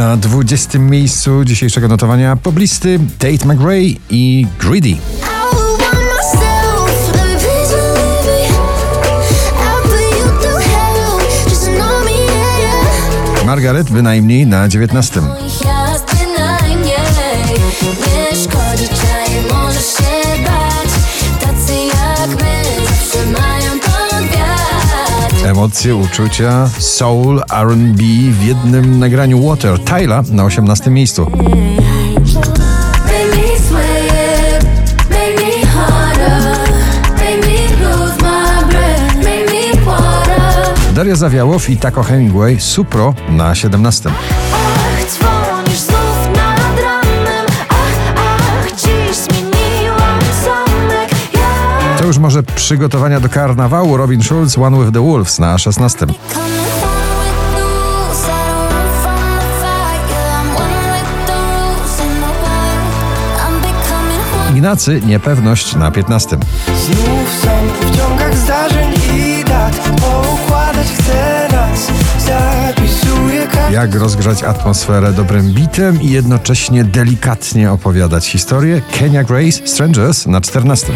Na 20. miejscu dzisiejszego notowania poblisty Tate McRae i Greedy. Margaret bynajmniej na 19. Emocje, uczucia, soul, R&B w jednym nagraniu Water. Tyla na 18 miejscu. Daria Zawiałow i Taco Hemingway Supro na 17. już może przygotowania do karnawału Robin Schulz One with the Wolves na 16. Coming down with news, I don't run from the fight Yeah, I'm one with the rules in the wild I'm becoming one Ignacy Niepewność na 15. Znów są w ciągach zdarzeń i dat Poukładać chcę nas Zapisuję każdy Jak rozgrzać atmosferę dobrym bitem i jednocześnie delikatnie opowiadać historię? Kenya Grace Strangers na 14.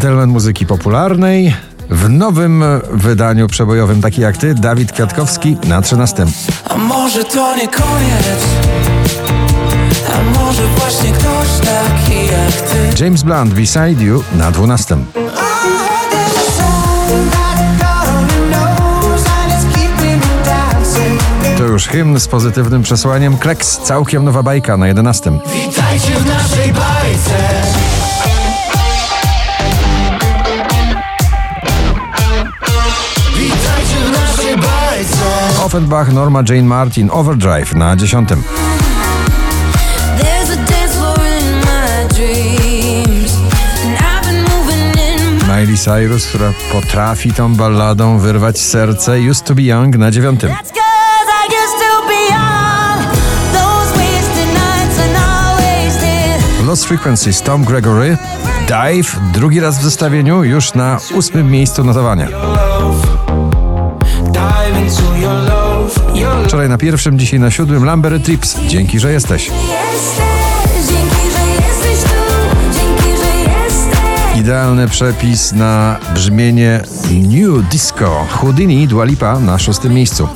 Gentleman muzyki popularnej. W nowym wydaniu przebojowym, taki jak ty, Dawid Kwiatkowski na 13. A może to nie koniec A może właśnie ktoś taki jak ty James Blunt Beside You na 12. To już hymn z pozytywnym przesłaniem. Kleks, całkiem nowa bajka na 11. Witajcie w naszej bajce Offenbach, Norma Jane Martin, Overdrive na 10. There's a dance floor in my dreams And I've been moving in Miley Cyrus, która potrafi tą balladą wyrwać serce. Used to be Young na 9. That's cause I used to be young Those wasted nights and I wasted Lost Frequencies Tom Gregory. Dive, drugi raz w zestawieniu, już na ósmym miejscu notowania. Wczoraj na pierwszym, dzisiaj na siódmym Lambert Trips. Dzięki, że jesteś. Idealny przepis na brzmienie New Disco. Houdini Dua Lipa na szóstym miejscu.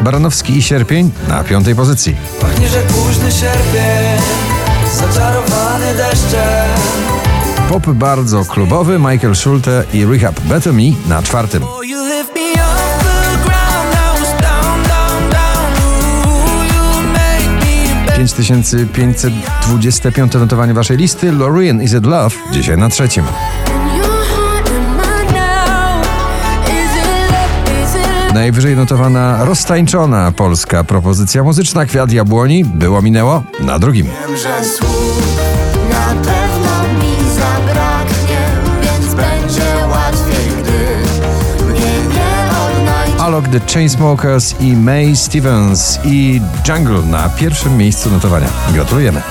Baranowski i Sierpień na piątej pozycji. Pachnie, że późny sierpień Zaczarowany deszczem Pop bardzo klubowy Michael Schulte i Rehab Better Me na czwartym. You make me better. 5525 notowanie waszej listy. Loreen Is It Love? Dzisiaj na trzecim. Najwyżej notowana roztańczona polska propozycja muzyczna. Kwiat Jabłoni. Było minęło. Na drugim. The Chainsmokers i May Stevens i Jungle na pierwszym miejscu notowania. Gratulujemy.